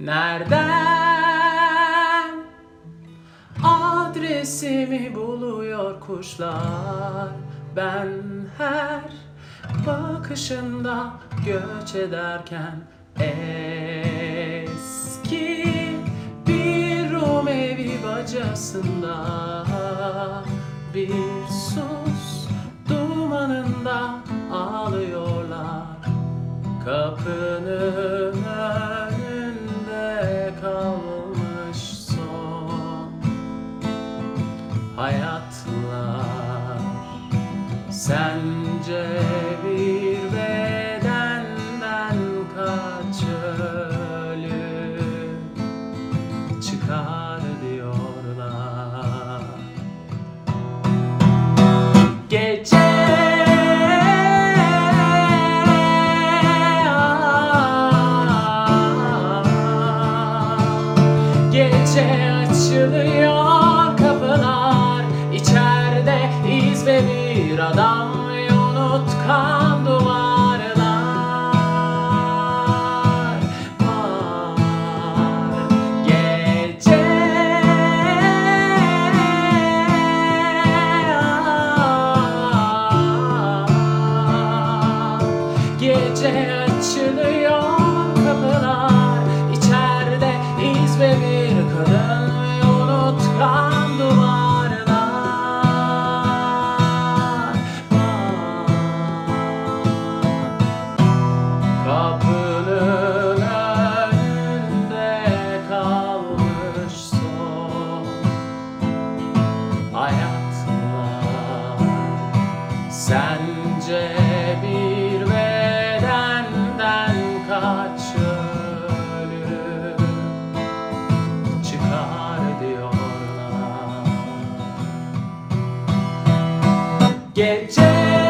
Nereden? Adresimi buluyor kuşlar. Ben her bakışında göç ederken Eski bir Rum evi bacasında Bir sus dumanında ağlıyorlar. Kapının hayatlar. Sence bir bedenden kaç ölüm çıkar diyorlar. Gece Gece açılıyor bir adam unutkan duvarlar. Var Gece. Gece açılıyor kapılar. İçeride iz ve bir kadın Sence bir bedenden kaç ölüm çıkar diyorlar? Gece